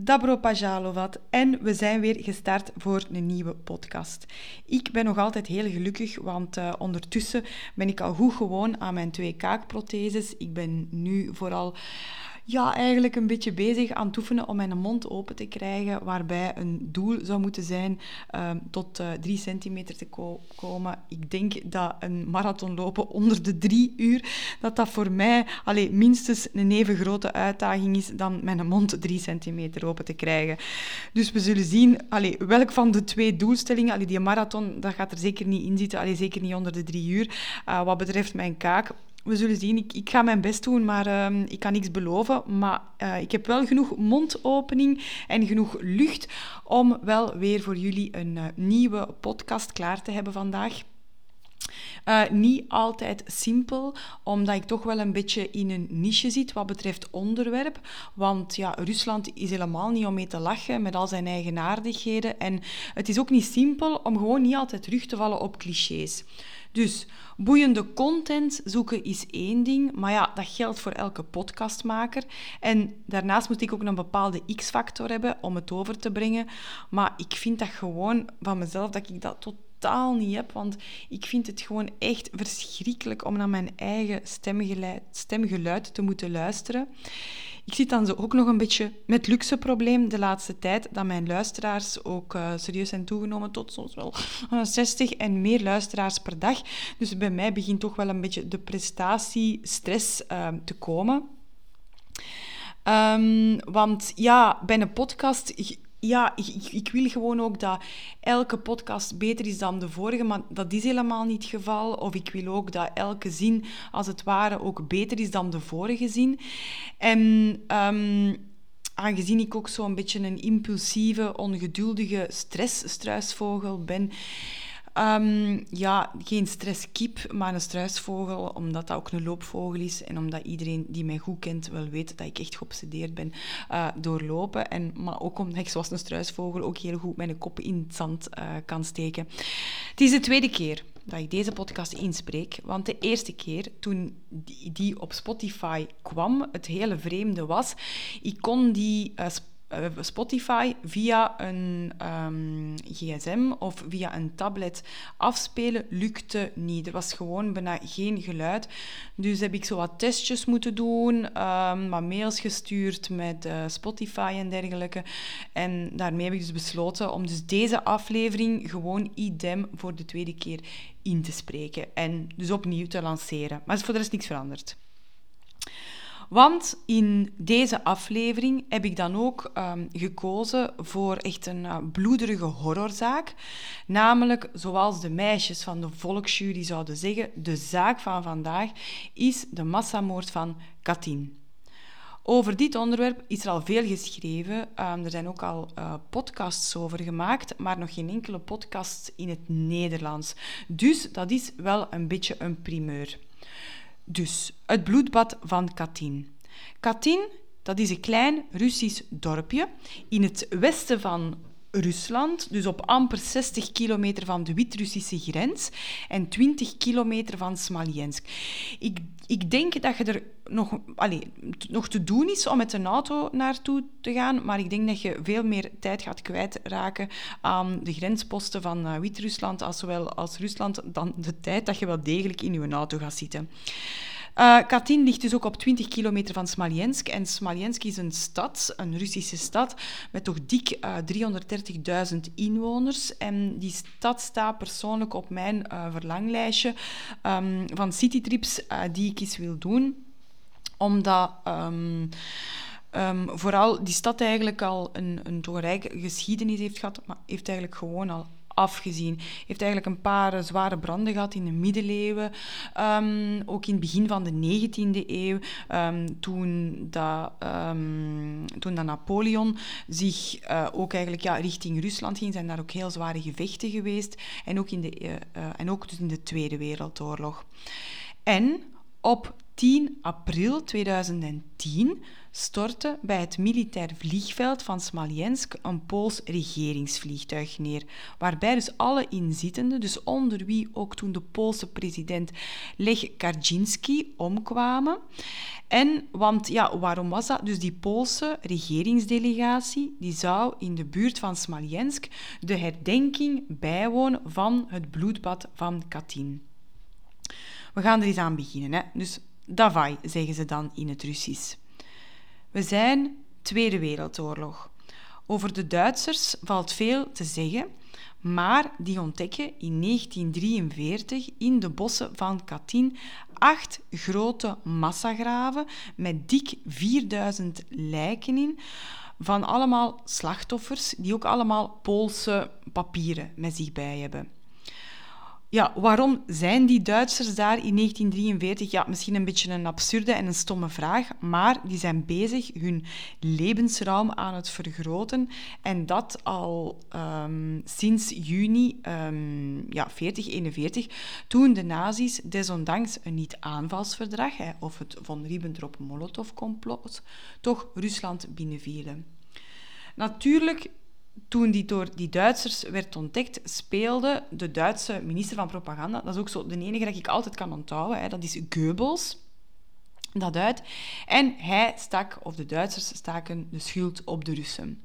Dabro Pajalovat en we zijn weer gestart voor een nieuwe podcast. Ik ben nog altijd heel gelukkig, want uh, ondertussen ben ik al goed gewoon aan mijn twee kaakprotheses. Ik ben nu vooral ja, eigenlijk een beetje bezig aan het oefenen om mijn mond open te krijgen, waarbij een doel zou moeten zijn um, tot uh, drie centimeter te ko komen. Ik denk dat een marathon lopen onder de drie uur, dat dat voor mij allee, minstens een even grote uitdaging is dan mijn mond drie centimeter open te krijgen. Dus we zullen zien allee, welk van de twee doelstellingen, allee, die marathon, dat gaat er zeker niet in zitten, allee, zeker niet onder de drie uur. Uh, wat betreft mijn kaak, we zullen zien. Ik, ik ga mijn best doen, maar uh, ik kan niks beloven. Maar uh, ik heb wel genoeg mondopening en genoeg lucht om wel weer voor jullie een uh, nieuwe podcast klaar te hebben vandaag. Uh, niet altijd simpel, omdat ik toch wel een beetje in een niche zit wat betreft onderwerp. Want ja, Rusland is helemaal niet om mee te lachen met al zijn eigenaardigheden. En het is ook niet simpel om gewoon niet altijd terug te vallen op clichés. Dus boeiende content zoeken is één ding, maar ja, dat geldt voor elke podcastmaker. En daarnaast moet ik ook een bepaalde X-factor hebben om het over te brengen. Maar ik vind dat gewoon van mezelf dat ik dat totaal niet heb, want ik vind het gewoon echt verschrikkelijk om naar mijn eigen stemgeluid, stemgeluid te moeten luisteren. Ik zit dan zo ook nog een beetje met luxe probleem de laatste tijd, dat mijn luisteraars ook uh, serieus zijn toegenomen tot soms wel 60 en meer luisteraars per dag. Dus bij mij begint toch wel een beetje de prestatiestress uh, te komen. Um, want ja, bij een podcast ja, ik, ik, wil gewoon ook dat elke podcast beter is dan de vorige, maar dat is helemaal niet het geval. Of ik wil ook dat elke zin, als het ware, ook beter is dan de vorige zin. En um, aangezien ik ook zo'n beetje een impulsieve, ongeduldige stressstruisvogel ben, Um, ja, geen stresskip, maar een struisvogel, omdat dat ook een loopvogel is en omdat iedereen die mij goed kent wel weet dat ik echt geobsedeerd ben uh, door lopen. En, maar ook omdat ik zoals een struisvogel ook heel goed mijn kop in het zand uh, kan steken. Het is de tweede keer dat ik deze podcast inspreek. Want de eerste keer toen die, op Spotify kwam, het hele vreemde was, ik kon die uh, eh, Spotify via een um, gsm of via een tablet afspelen lukte niet. Er was gewoon bijna geen geluid. Dus heb ik zo wat testjes moeten doen, um, wat mails gestuurd met uh, Spotify en dergelijke. En daarmee heb ik dus besloten om dus deze aflevering gewoon idem voor de tweede keer in te spreken. En dus opnieuw te lanceren. Maar is voor de rest niks veranderd. Want in deze aflevering heb ik dan ook um, gekozen voor echt een uh, bloederige horrorzaak. Namelijk, zoals de meisjes van de volksjury zouden zeggen, de zaak van vandaag is de massamoord van Katyn. Over dit onderwerp is er al veel geschreven. Um, er zijn ook al uh, podcasts over gemaakt, maar nog geen enkele podcast in het Nederlands. Dus dat is wel een beetje een primeur. Dus het bloedbad van Katyn. Katyn, dat is een klein Russisch dorpje in het westen van Rusland, dus op amper 60 kilometer van de Wit-Russische grens en 20 kilometer van Smolensk. Ik, ik denk dat je er nog, allez, nog te doen is om met een auto naartoe te gaan, maar ik denk dat je veel meer tijd gaat kwijtraken aan de grensposten van uh, Wit-Rusland, als als Rusland, dan de tijd dat je wel degelijk in je auto gaat zitten. Uh, Katyn ligt dus ook op 20 kilometer van Smolensk. En Smolensk is een stad, een Russische stad, met toch dik uh, eh, 330.000 inwoners. En die stad staat persoonlijk op mijn uh, verlanglijstje um, van citytrips die ik eens wil doen. Omdat... Um, Um, vooral die stad eigenlijk al een, een geschiedenis heeft gehad, maar heeft eigenlijk gewoon al afgezien. heeft eigenlijk een paar eh, zware branden gehad in de middeleeuwen, um, ook in het begin van de 19e eeuw, um, toen, dat, um, toen dat Napoleon zich uh, ook eigenlijk ja, richting Rusland ging, zijn daar ook heel zware gevechten geweest, en ook, in de, uh, en ook dus in de Tweede Wereldoorlog. En op 10 april 2010 stortte bij het militair vliegveld van Smolensk een Pools regeringsvliegtuig neer, waarbij dus alle inzittenden, dus onder wie ook toen de Poolse president Lech Kaczynski, omkwamen. En, want ja, waarom was dat? Dus die Poolse regeringsdelegatie, die zou in de buurt van Smolensk de herdenking bijwonen van het bloedbad van Katyn. We gaan er eens aan beginnen. Hè? Dus davai, zeggen ze dan in het Russisch. We zijn Tweede Wereldoorlog. Over de Duitsers valt veel te zeggen, maar die ontdekken in 1943 in de bossen van Katyn acht grote massagraven met dik 4000 lijken in, van allemaal slachtoffers die ook allemaal Poolse papieren met zich bij hebben. Ja, waarom zijn die Duitsers daar in 1943? Ja, misschien een beetje een absurde en een stomme vraag, maar die zijn bezig hun levensruim aan het vergroten. En dat al um, sinds juni um, ja, 4041, toen de nazi's desondanks een niet-aanvalsverdrag, of het von Ribbentrop-Molotov-complot, toch Rusland binnenvielen. Natuurlijk toen die door die Duitsers werd ontdekt, speelde de Duitse minister van Propaganda, dat is ook zo de enige dat ik altijd kan onthouden, hè, dat is Goebbels, dat uit. En hij stak, of de Duitsers staken de schuld op de Russen.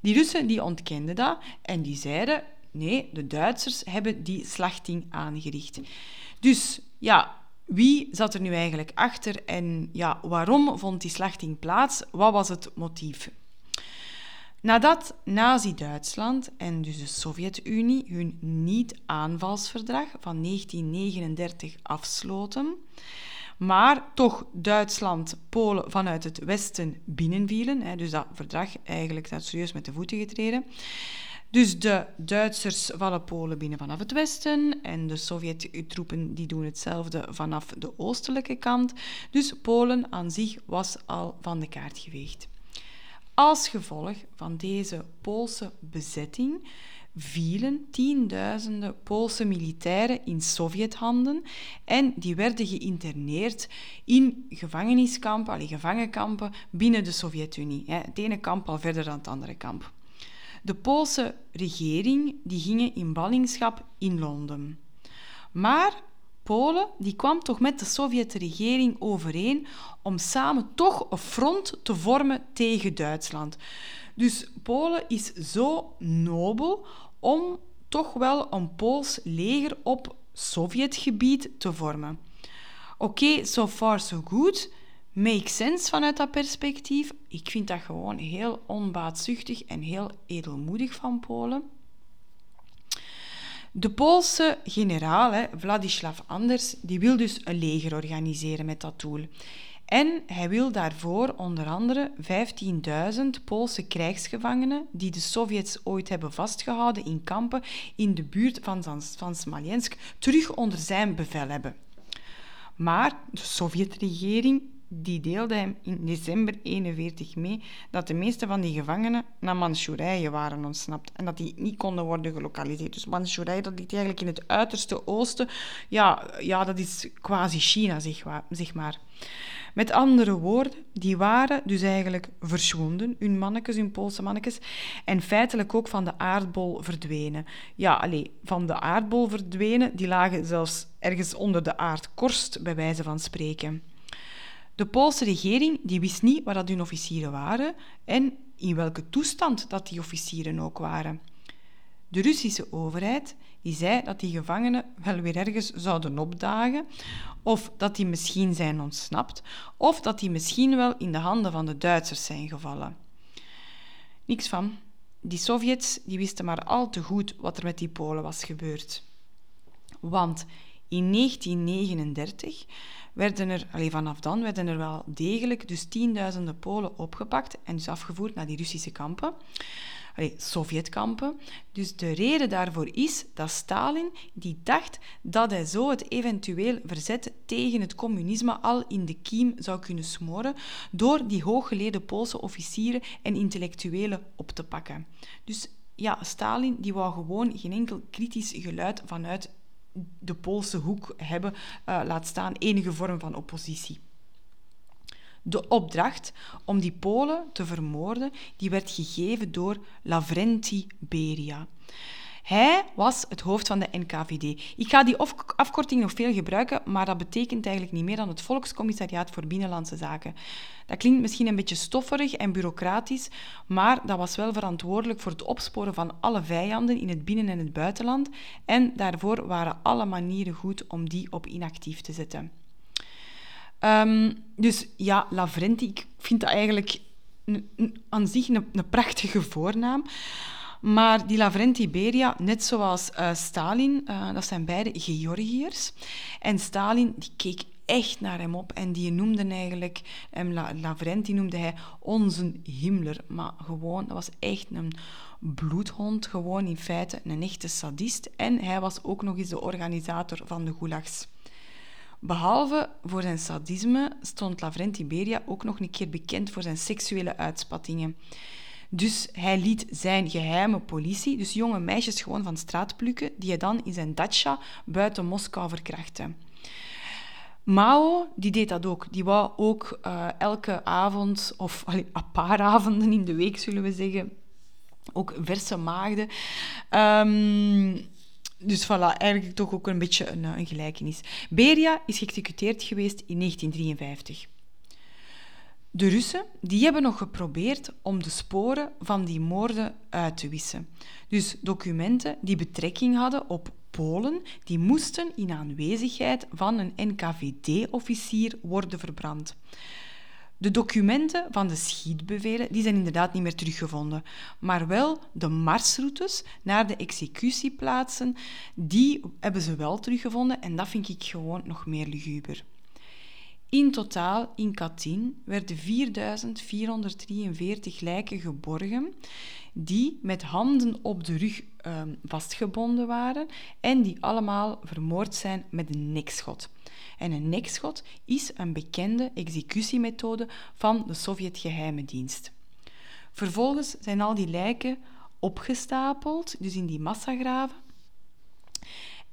Die Russen die ontkenden dat en die zeiden, nee, de Duitsers hebben die slachting aangericht. Dus ja, wie zat er nu eigenlijk achter en ja, waarom vond die slachting plaats? Wat was het motief? Nadat Nazi-Duitsland en dus de Sovjet-Unie hun niet-aanvalsverdrag van 1939 afsloten, maar toch Duitsland, Polen vanuit het westen binnenvielen, dus dat verdrag eigenlijk staat serieus met de voeten getreden. Dus de Duitsers vallen Polen binnen vanaf het westen en de Sovjet-troepen die doen hetzelfde vanaf de oostelijke kant. Dus Polen aan zich was al van de kaart geveegd. Als gevolg van deze Poolse bezetting vielen tienduizenden Poolse militairen in Sovjethanden en die werden geïnterneerd in gevangeniskampen, allee, gevangenkampen binnen de Sovjet-Unie. Het ene kamp al verder dan het andere kamp. De Poolse regering die gingen in ballingschap in Londen. Maar Polen die kwam toch met de Sovjet-regering overeen om samen toch een front te vormen tegen Duitsland. Dus Polen is zo nobel om toch wel een Pools leger op Sovjetgebied te vormen. Oké, so far so good. Makes sense vanuit dat perspectief. Ik vind dat gewoon heel onbaatzuchtig en heel edelmoedig van Polen. De Poolse generaal, Vladislav Anders, die wil dus een leger organiseren met dat doel. En hij wil daarvoor onder andere 15.000 Poolse krijgsgevangenen, die de Sovjets ooit hebben vastgehouden in kampen in de buurt van, van Smolensk, terug onder zijn bevel hebben. Maar de Sovjetregering die deelde hem in december 41 mee dat de meeste van die gevangenen naar Manchurije waren ontsnapt en dat die niet konden worden gelokaliseerd. Dus Manchurije, dat ligt eigenlijk in het uiterste oosten. Ja, ja dat is quasi China, zeg maar. Met andere woorden, die waren dus eigenlijk verschwonden, hun mannetjes, hun Poolse mannetjes, en feitelijk ook van de aardbol verdwenen. Ja, alleen van de aardbol verdwenen, die lagen zelfs ergens onder de aardkorst, bij wijze van spreken. De Poolse regering die wist niet waar dat hun officieren waren en in welke toestand dat die officieren ook waren. De Russische overheid die zei dat die gevangenen wel weer ergens zouden opdagen, of dat die misschien zijn ontsnapt, of dat die misschien wel in de handen van de Duitsers zijn gevallen. Niks van. Die Sovjets die wisten maar al te goed wat er met die Polen was gebeurd. Want in 1939 werden er, alleen vanaf dan, werden er wel degelijk dus tienduizenden Polen opgepakt en dus afgevoerd naar die Russische kampen. Sovjetkampen. Dus de reden daarvoor is dat Stalin die dacht dat hij zo het eventueel verzet tegen het communisme al in de kiem zou kunnen smoren door die hooggeleden Poolse officieren en intellectuelen op te pakken. Dus ja, Stalin die wou gewoon geen enkel kritisch geluid vanuit de Poolse hoek hebben, uh, laat staan enige vorm van oppositie. De opdracht om die Polen te vermoorden, die werd gegeven door Lavrenti Beria. Hij was het hoofd van de NKVD. Ik ga die afkorting nog veel gebruiken, maar dat betekent eigenlijk niet meer dan het Volkscommissariaat voor Binnenlandse Zaken. Dat klinkt misschien een beetje stofferig en bureaucratisch, maar dat was wel verantwoordelijk voor het opsporen van alle vijanden in het binnen- en het buitenland. En daarvoor waren alle manieren goed om die op inactief te zetten. Um, dus ja, Lavrenti, ik vind dat eigenlijk aan zich een prachtige voornaam. Maar die Lavrenti Beria, net zoals uh, Stalin, uh, dat zijn beide Georgiërs. En Stalin die keek echt naar hem op en die noemde eigenlijk, hem Lavrenti noemde hij onze Himmler. Maar gewoon, dat was echt een bloedhond, gewoon in feite een echte sadist. En hij was ook nog eens de organisator van de gulags. Behalve voor zijn sadisme stond Lavrenti Beria ook nog een keer bekend voor zijn seksuele uitspattingen. Dus hij liet zijn geheime politie, dus jonge meisjes gewoon van straat plukken, die hij dan in zijn dacha buiten Moskou verkrachtte. Mao die deed dat ook. Die wou ook uh, elke avond, of allee, een paar avonden in de week zullen we zeggen, ook verse maagden. Um, dus voilà, eigenlijk toch ook een beetje een, een gelijkenis. Beria is geëxecuteerd geweest in 1953. De Russen die hebben nog geprobeerd om de sporen van die moorden uit te wissen. Dus documenten die betrekking hadden op Polen, die moesten in aanwezigheid van een NKVD-officier worden verbrand. De documenten van de schietbevelen die zijn inderdaad niet meer teruggevonden, maar wel de marsroutes naar de executieplaatsen, die hebben ze wel teruggevonden en dat vind ik gewoon nog meer luguber. In totaal in Katyn werden 4443 lijken geborgen die met handen op de rug um, vastgebonden waren en die allemaal vermoord zijn met een nekschot. En een nekschot is een bekende executiemethode van de Sovjet-geheime dienst. Vervolgens zijn al die lijken opgestapeld, dus in die massagraven.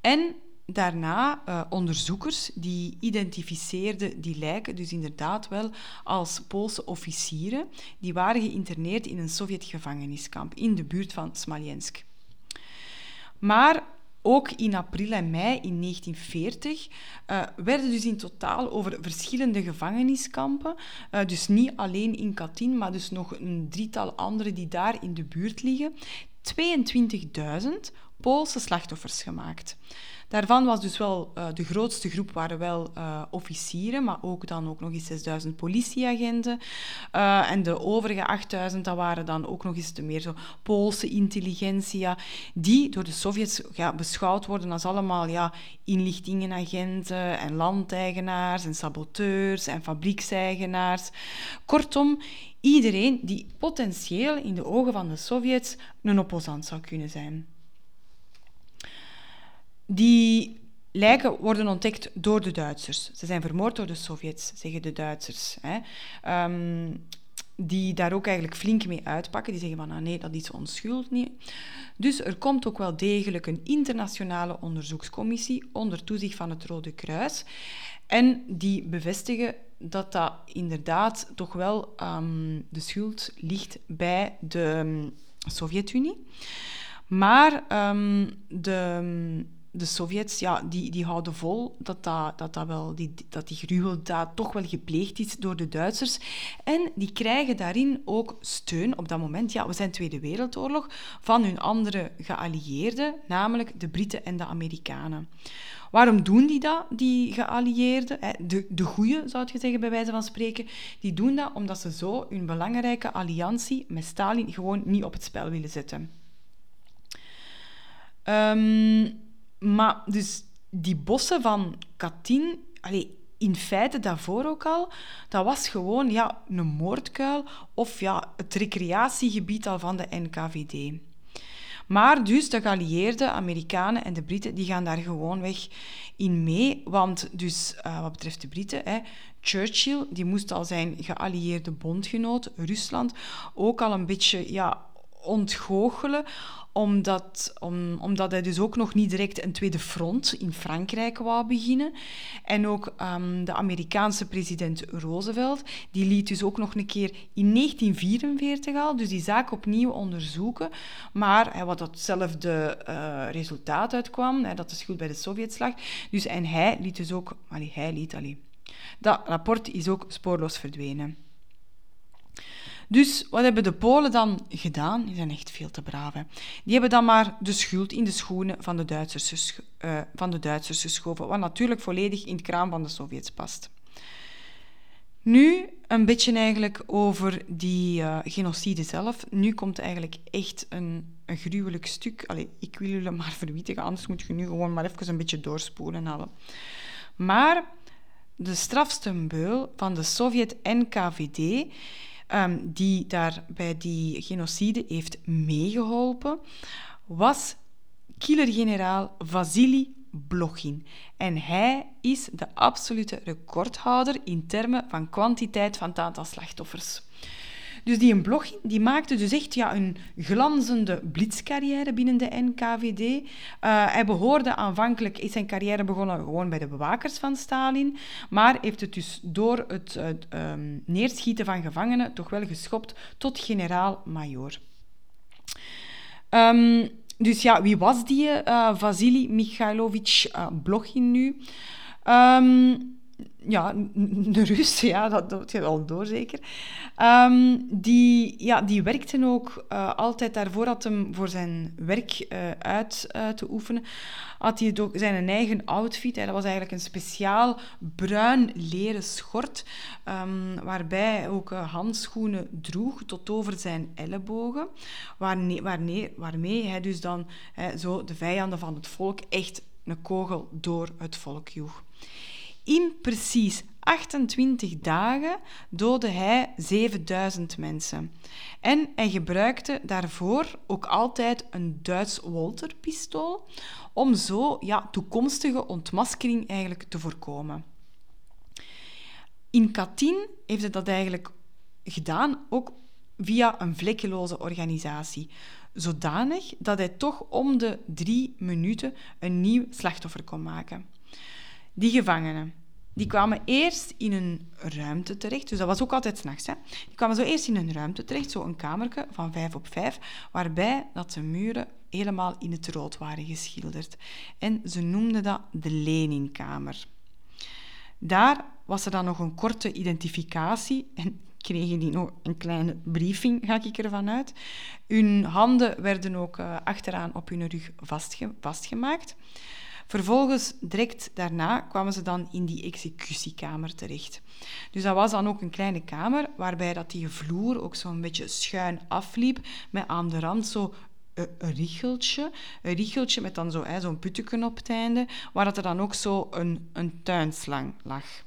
En daarna uh, onderzoekers die identificeerden die lijken, dus inderdaad wel als Poolse officieren, die waren geïnterneerd in een Sovjet-gevangeniskamp in de buurt van Smolensk. Maar ook in april en mei in 1940 uh, eh, werden dus in totaal over verschillende gevangeniskampen, uh, dus niet alleen in Katyn, maar dus nog een drietal andere die daar in de buurt liggen, 22.000 Poolse slachtoffers gemaakt. Daarvan was dus wel uh, de grootste groep waren wel uh, officieren, maar ook dan ook nog eens 6000 politieagenten. Uh, en de overige 8000, dat waren dan ook nog eens de meer zo Poolse intelligentia, die door de Sovjets ja, beschouwd worden als allemaal ja, inlichtingenagenten en landeigenaars en saboteurs en fabriekseigenaars. Kortom, iedereen die potentieel in de ogen van de Sovjets een opposant zou kunnen zijn. Die lijken worden ontdekt door de Duitsers. Ze zijn vermoord door de Sovjets, zeggen de Duitsers. Hè. Um, die daar ook eigenlijk flink mee uitpakken. Die zeggen van, nou nee, dat is onschuld niet. Dus er komt ook wel degelijk een internationale onderzoekscommissie onder toezicht van het Rode Kruis. En die bevestigen dat dat inderdaad toch wel um, de schuld ligt bij de um, Sovjet-Unie. Maar de de Sovjets, ja, die, die houden vol dat, dat, dat, wel, die, dat die gruweldaad toch wel gepleegd is door de Duitsers. En die krijgen daarin ook steun op dat moment. Ja, we zijn Tweede Wereldoorlog van hun andere geallieerden, namelijk de Britten en de Amerikanen. Waarom doen die dat, die geallieerden? De, de goeie, zou je zeggen, bij wijze van spreken. Die doen dat omdat ze zo hun belangrijke alliantie met Stalin gewoon niet op het spel willen zetten. Um, maar dus die bossen van Katyn, allee, in feite daarvoor ook al, dat was gewoon ja, een moordkuil of ja, het recreatiegebied al van de NKVD. Maar dus de geallieerde Amerikanen en de Britten die gaan daar gewoon weg in mee. Want dus uh, wat betreft de Britten, hè, Churchill die moest al zijn geallieerde bondgenoot Rusland ook al een beetje ja, ontgoochelen omdat, om, omdat hij dus ook nog niet direct een tweede front in Frankrijk wou beginnen. En ook um, de Amerikaanse president Roosevelt, die liet dus ook nog een keer in 1944 al, dus die zaak opnieuw onderzoeken. Maar wat hetzelfde uh, resultaat uitkwam, dat de schuld bij de Sovjets lag. Dus, en hij liet dus ook, allee, hij liet, allee, dat rapport is ook spoorloos verdwenen. Dus wat hebben de Polen dan gedaan? Die zijn echt veel te braaf. Die hebben dan maar de schuld in de schoenen van de Duitsers, Duitsers geschoven, wat natuurlijk volledig in het kraam van de Sovjets past. Nu een beetje eigenlijk over die uh, genocide zelf. Nu komt eigenlijk echt een, een gruwelijk stuk. Allee, ik wil jullie maar verwittigen, anders moet je nu gewoon maar even een beetje doorspoelen halen. Maar de strafste beul van de Sovjet-NKVD um, die daar bij die genocide heeft meegeholpen, was killergeneraal Vasily Blochin. En hij is de absolute recordhouder in termen van kwantiteit van het aantal slachtoffers. Dus die Blochin die maakte dus echt ja, een glanzende blitzcarrière binnen de NKVD. Uh, eh, hij behoorde aanvankelijk, is zijn carrière begonnen gewoon bij de bewakers van Stalin, maar heeft het dus door het uh, um, neerschieten van gevangenen toch wel geschopt tot generaal-majoor. Um, dus ja, wie was die uh, Vasily Mikhailovich Blochin nu? Um, ja, de Rus, ja, dat doet je wel door zeker. Um, die, ja, die werkte ook uh, altijd daarvoor, had hem voor zijn werk uh, uit uh, te oefenen, had hij ook zijn eigen outfit. Hè. Dat was eigenlijk een speciaal bruin leren schort, um, waarbij hij ook handschoenen droeg tot over zijn ellebogen, waarmee, waarmee, waarmee hij dus dan zo de vijanden van het volk echt een kogel door het volk joeg. In precies 28 dagen doodde hij 7000 mensen. En hij gebruikte daarvoor ook altijd een Duits Walter-pistool om zo ja, toekomstige ontmaskering eigenlijk te voorkomen. In Katyn heeft hij dat eigenlijk gedaan, ook via een vlekkeloze organisatie. Zodanig dat hij toch om de drie minuten een nieuw slachtoffer kon maken. Die gevangenen, die kwamen eerst in een ruimte terecht. Dus dat was ook altijd s'nachts. Die kwamen zo eerst in een ruimte terecht, zo een kamertje van vijf op vijf, waarbij dat de muren helemaal in het rood waren geschilderd. En ze noemden dat de Leninkamer. Daar was er dan nog een korte identificatie en kregen die nog een kleine briefing, ga ik ervan uit. Hun handen werden ook uh, achteraan op hun rug vastge vastgemaakt. Vervolgens, direct daarna, kwamen ze dan in die executiekamer terecht. Dus dat was dan ook een kleine kamer, waarbij dat die vloer ook zo'n beetje schuin afliep, met aan de rand zo een, richeltje. Een richeltje met dan zo'n putteken op het einde, waar dat er dan ook zo een, een tuinslang lag.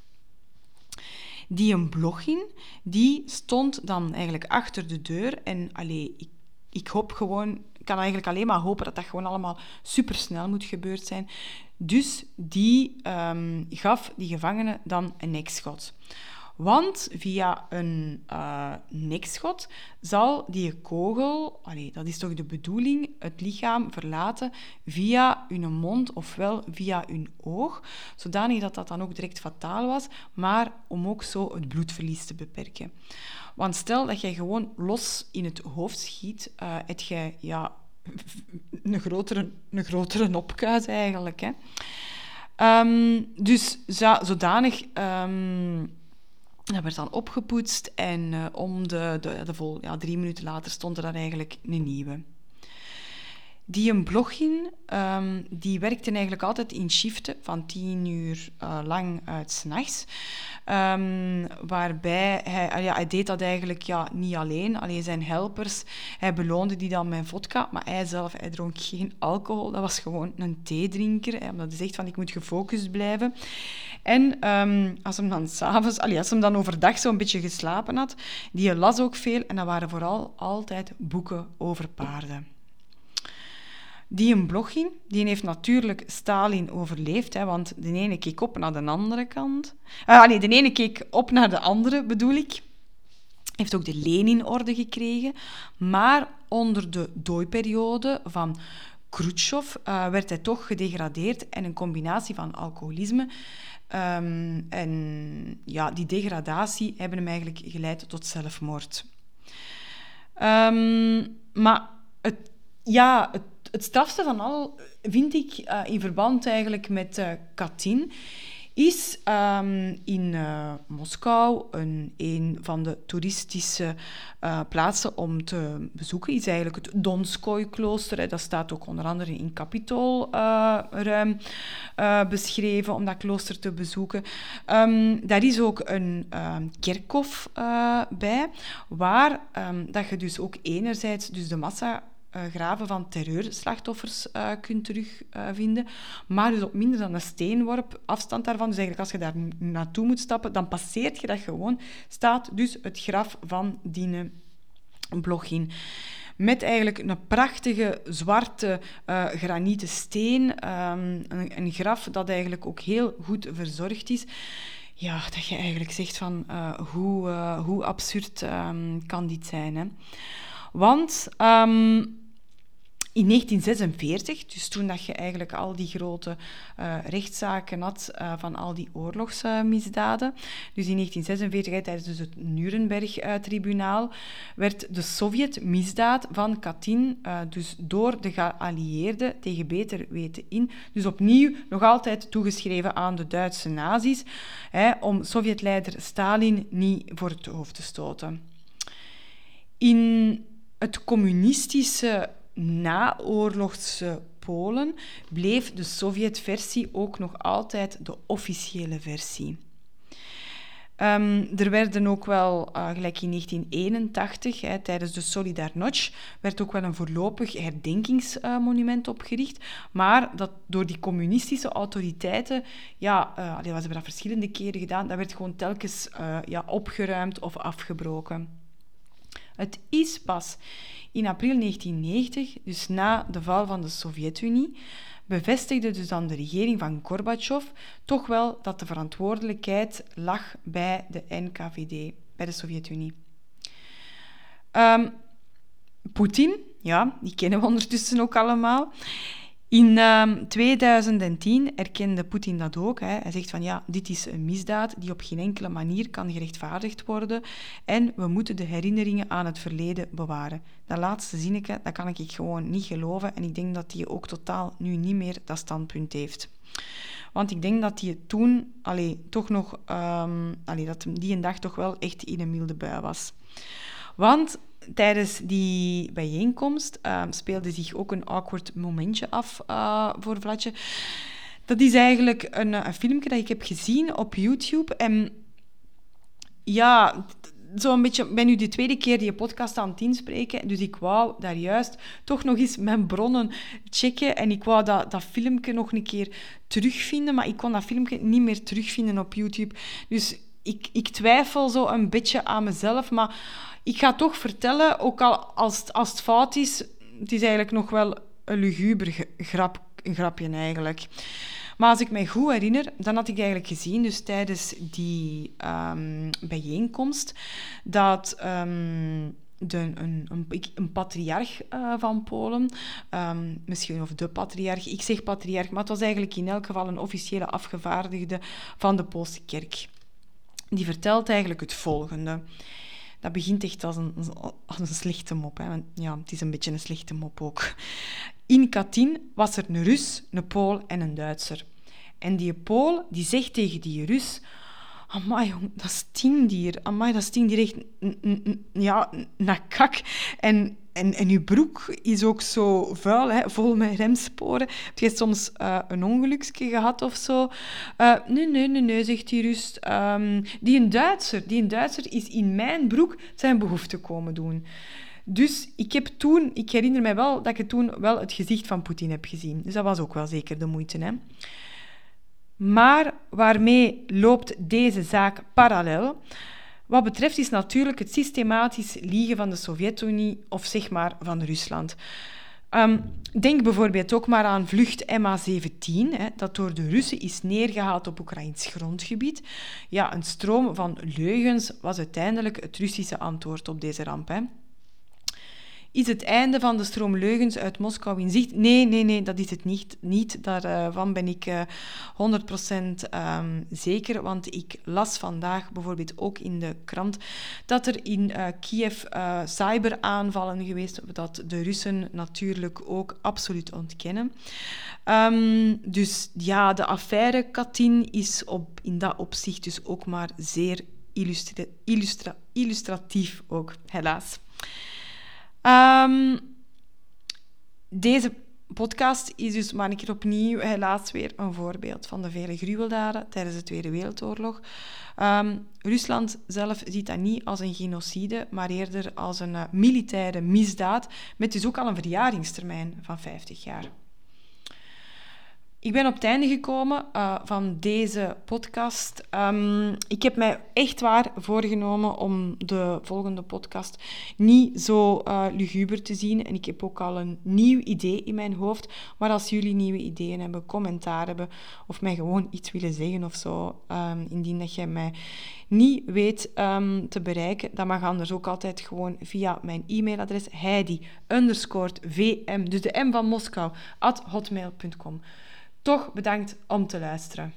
Die een blogin, die stond dan eigenlijk achter de deur en allee, ik, ik hoop gewoon kan eigenlijk alleen maar hopen dat dat gewoon allemaal supersnel moet gebeurd zijn. Dus die um, gaf die gevangene dan een nekschot. Want via een uh, nekschot zal die kogel, dat is toch de bedoeling, het lichaam verlaten via hun mond ofwel via hun oog, zodanig dat dat dan ook direct fataal was, maar om ook zo het bloedverlies te beperken. Want stel dat jij gewoon los in het hoofd schiet, uh, heb je ja, een grotere, een grotere opkuis eigenlijk. Hè. Um, dus zodanig... Um, dat werd dan opgepoetst en uh, om de, de, de vol, ja, drie minuten later stond er dan eigenlijk een nieuwe. Die een blogin, um, die werkte eigenlijk altijd in shiften van tien uur uh, lang uit s'nachts. Um, waarbij hij, ja, hij deed dat eigenlijk ja, niet alleen, alleen zijn helpers. Hij beloonde die dan met vodka, maar hij zelf hij dronk geen alcohol. Dat was gewoon een theedrinker, hè, omdat hij zegt van ik moet gefocust blijven. En um, als hem dan s'avonds, als hem dan overdag zo'n beetje geslapen had, die las ook veel en dat waren vooral altijd boeken over paarden. Die een Blochin, die heeft natuurlijk Stalin overleefd, hè, want de ene keek op naar de andere kant. Uh, nee, de ene keek op naar de andere, bedoel ik. heeft ook de Lenin-orde gekregen. Maar onder de dooiperiode van Khrushchev uh, werd hij toch gedegradeerd en een combinatie van alcoholisme um, en ja, die degradatie hebben hem eigenlijk geleid tot zelfmoord. Um, maar het, ja, het, strafste van al vind ik uh, in verband eigenlijk met uh, Katyn is um, in uh, Moskou een, van de toeristische uh, plaatsen om te bezoeken. Is eigenlijk het Donskoy-klooster. Dat staat ook onder andere in Capitoolruim uh, beschreven om dat klooster te bezoeken. Um, daar is ook een um, kerkhof bij, waar dat je dus ook enerzijds dus de massa uh, graven van terreurslachtoffers uh, kunt terugvinden. Uh, maar dus op minder dan een steenworp afstand daarvan. Dus eigenlijk als je daar naartoe moet stappen, dan passeert je dat gewoon. Staat dus het graf van die Blochin. Met eigenlijk een prachtige zwarte granieten steen. Um, een, graf dat eigenlijk ook heel goed verzorgd is. Ja, dat je eigenlijk zegt van hoe, hoe absurd um, kan dit zijn. Hè? Want um, in 1946, dus toen dat je eigenlijk al die grote uh, rechtszaken had uh, van al die oorlogsmisdaden, dus in 1946, tijdens dus het Nuremberg-tribunaal, werd de Sovjet-misdaad van Katyn uh, dus door de geallieerden tegen beter weten in, dus opnieuw nog altijd toegeschreven aan de Duitse nazi's, hè, om Sovjetleider Stalin niet voor het hoofd te stoten. In het communistische naoorlogse Polen bleef de Sovjet-versie ook nog altijd de officiële versie. Um, er werden ook wel, uh, gelijk in 1981, hè, tijdens de Solidarność, werd ook wel een voorlopig herdenkingsmonument opgericht. Maar dat door die communistische autoriteiten, ja, uh, ze dat verschillende keren gedaan, dat werd gewoon telkens ja, opgeruimd of afgebroken. Het is pas in april 1990, dus na de val van de Sovjet-Unie, bevestigde dus dan de regering van Gorbachev toch wel dat de verantwoordelijkheid lag bij de NKVD, bij de Sovjet-Unie. Um, Poetin, ja, die kennen we ondertussen ook allemaal. In um, ehm, 2010 erkende Poetin dat ook. Hè. Hij zegt van ja, dit is een misdaad die op geen enkele manier kan gerechtvaardigd worden en we moeten de herinneringen aan het verleden bewaren. Dat laatste zinnetje, dat kan ik gewoon niet geloven en ik denk dat hij ook totaal nu niet meer dat standpunt heeft. Want ik denk dat hij toen allee, toch nog, um, allee, dat die een dag toch wel echt in een milde bui was. Want tijdens die bijeenkomst uh, speelde zich ook een awkward momentje af uh, voor Vlatje. Dat is eigenlijk een, een filmpje dat ik heb gezien op YouTube. En ja, zo'n beetje, ik ben nu de tweede keer die podcast aan het inspreken, dus ik wou daar juist toch nog eens mijn bronnen checken en ik wou dat, dat filmpje nog een keer terugvinden, maar ik kon dat filmpje niet meer terugvinden op YouTube. Dus ik, ik twijfel zo een beetje aan mezelf, maar ik ga toch vertellen, ook al als, als het fout is, het is eigenlijk nog wel een luguber grap, een grapje eigenlijk. Maar als ik mij goed herinner, dan had ik eigenlijk gezien, dus tijdens die um, bijeenkomst, dat um, de, een, een, een, patriarch uh, van Polen, um, misschien of de patriarch, ik zeg patriarch, maar het was eigenlijk in elk geval een officiële afgevaardigde van de Poolse kerk. Die vertelt eigenlijk het volgende dat begint echt als een, als een slechte mop. Hè. Ja, het is een beetje een slechte mop ook. In Katyn was er een Rus, een Pool en een Duitser. En die Pool die zegt tegen die Rus... Amai, dat stinkt hier. Amai, dat stinkt hier echt ja, naar kak. En en, en je broek is ook zo vuil, hè, vol met remsporen. Heb je soms uh, een ongeluksje gehad of zo? Uh, nee, nee, nee, nee, zegt hij rust. Um, die een Duitser, die een Duitser is in mijn broek zijn behoefte komen doen. Dus ik heb toen, ik herinner mij wel dat ik toen wel het gezicht van Poetin heb gezien. Dus dat was ook wel zeker de moeite. Hè? Maar waarmee loopt deze zaak parallel? Wat betreft is natuurlijk het systematisch liegen van de Sovjet-Unie of zeg maar van Rusland. Ehm, denk bijvoorbeeld ook maar aan vlucht MH17, hè, dat door de Russen is neergehaald op Oekraïns grondgebied. Ja, een stroom van leugens was uiteindelijk het Russische antwoord op deze ramp. Hè. Is het einde van de stroom leugens uit Moskou in zicht? Nee, nee, nee, dat is het niet. niet. Daarvan ben ik uh, 100% um, zeker, want ik las vandaag bijvoorbeeld ook in de krant dat er in uh, Kiev cyberaanvallen geweest, dat de Russen natuurlijk ook absoluut ontkennen. Um, dus ja, de affaire Katyn is op, in dat opzicht dus ook maar zeer illustra illustra illustratief ook, helaas. Um, deze podcast is dus maar een keer opnieuw helaas weer een voorbeeld van de vele gruweldaden tijdens de Tweede Wereldoorlog. Um, Rusland zelf ziet dat niet als een genocide, maar eerder als een uh, militaire misdaad, met dus ook al een verjaringstermijn van 50 jaar. Ik ben op het einde gekomen uh, van deze podcast. Um, ik heb mij echt waar voorgenomen om de volgende podcast niet zo uh, luguber te zien. En ik heb ook al een nieuw idee in mijn hoofd. Maar als jullie nieuwe ideeën hebben, commentaar hebben of mij gewoon iets willen zeggen of zo, um, indien dat jij mij niet weet um, te bereiken, dan mag anders ook altijd gewoon via mijn e-mailadres heidi underscore vm, dus de M van Moskou, at hotmail.com. Toch bedankt om te luisteren.